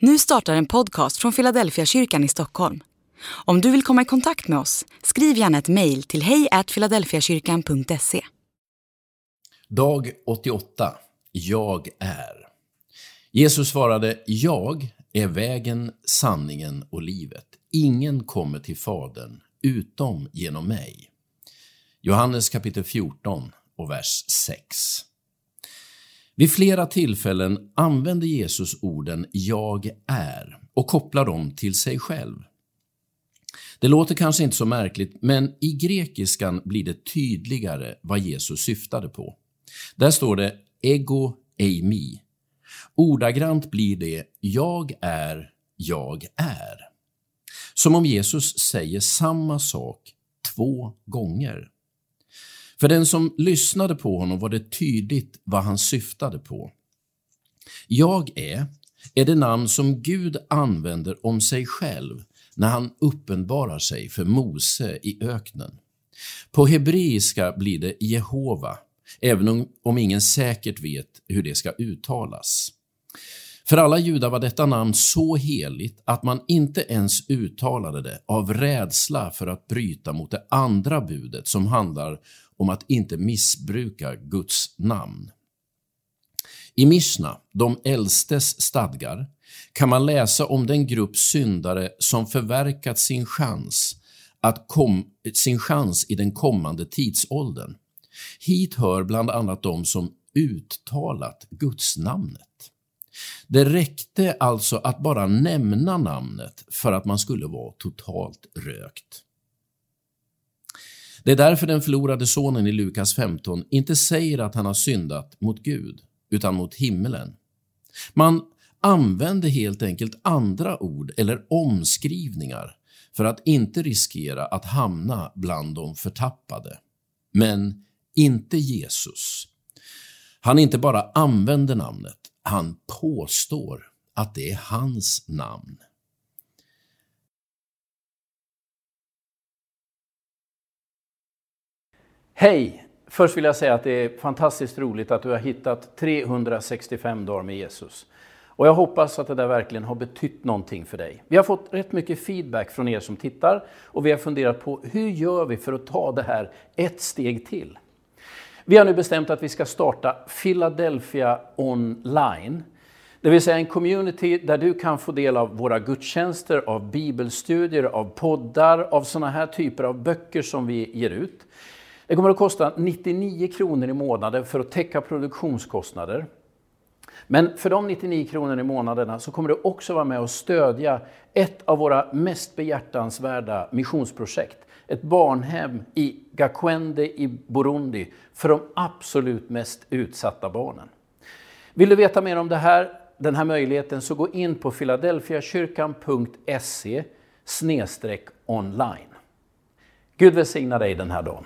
Nu startar en podcast från Philadelphia kyrkan i Stockholm. Om du vill komma i kontakt med oss, skriv gärna ett mejl till hejfiladelfiakyrkan.se. Dag 88. Jag är. Jesus svarade, jag är vägen, sanningen och livet. Ingen kommer till Fadern utom genom mig. Johannes kapitel 14 och vers 6. Vid flera tillfällen använder Jesus orden ”jag är” och kopplar dem till sig själv. Det låter kanske inte så märkligt, men i grekiskan blir det tydligare vad Jesus syftade på. Där står det ego eimi. Ordagrant blir det ”jag är, jag är”. Som om Jesus säger samma sak två gånger. För den som lyssnade på honom var det tydligt vad han syftade på. Jag är, är det namn som Gud använder om sig själv när han uppenbarar sig för Mose i öknen. På hebreiska blir det Jehova, även om, ingen säkert vet hur det ska uttalas. För alla judar var detta namn så heligt att man inte ens uttalade det av rädsla för att bryta mot det andra budet som handlar om att inte missbruka Guds namn. I Mishna, de äldstes stadgar, kan man läsa om den grupp syndare som förverkat sin chans, att kom, sin chans i den kommande tidsåldern. Hit hör bland annat de som uttalat Guds namnet. Det räckte alltså att bara nämna namnet för att man skulle vara totalt rökt. Det är därför den förlorade sonen i Lukas 15 inte säger att han har syndat mot Gud, utan mot himmelen. Man använde helt enkelt andra ord eller omskrivningar för att inte riskera att hamna bland de förtappade. Men inte Jesus. Han inte bara använde namnet, han påstår att det är hans namn. Hej! Först vill jag säga att det är fantastiskt roligt att du har hittat 365 dagar med Jesus. Och jag hoppas att det där verkligen har betytt någonting för dig. Vi har fått rätt mycket feedback från er som tittar och vi har funderat på hur gör vi för att ta det här ett steg till? Vi har nu bestämt att vi ska starta Philadelphia online. Det vill säga en community där du kan få del av våra gudstjänster, av bibelstudier, av poddar, av sådana här typer av böcker som vi ger ut. Det kommer att kosta 99 kronor i månaden för att täcka produktionskostnader. Men för de 99 kronor i månaderna så kommer du också vara med och stödja ett av våra mest behjärtansvärda missionsprojekt. Ett barnhem i Gakwende i Burundi för de absolut mest utsatta barnen. Vill du veta mer om det här, den här möjligheten så gå in på filadelfiakyrkan.se online. Gud välsigna dig den här dagen.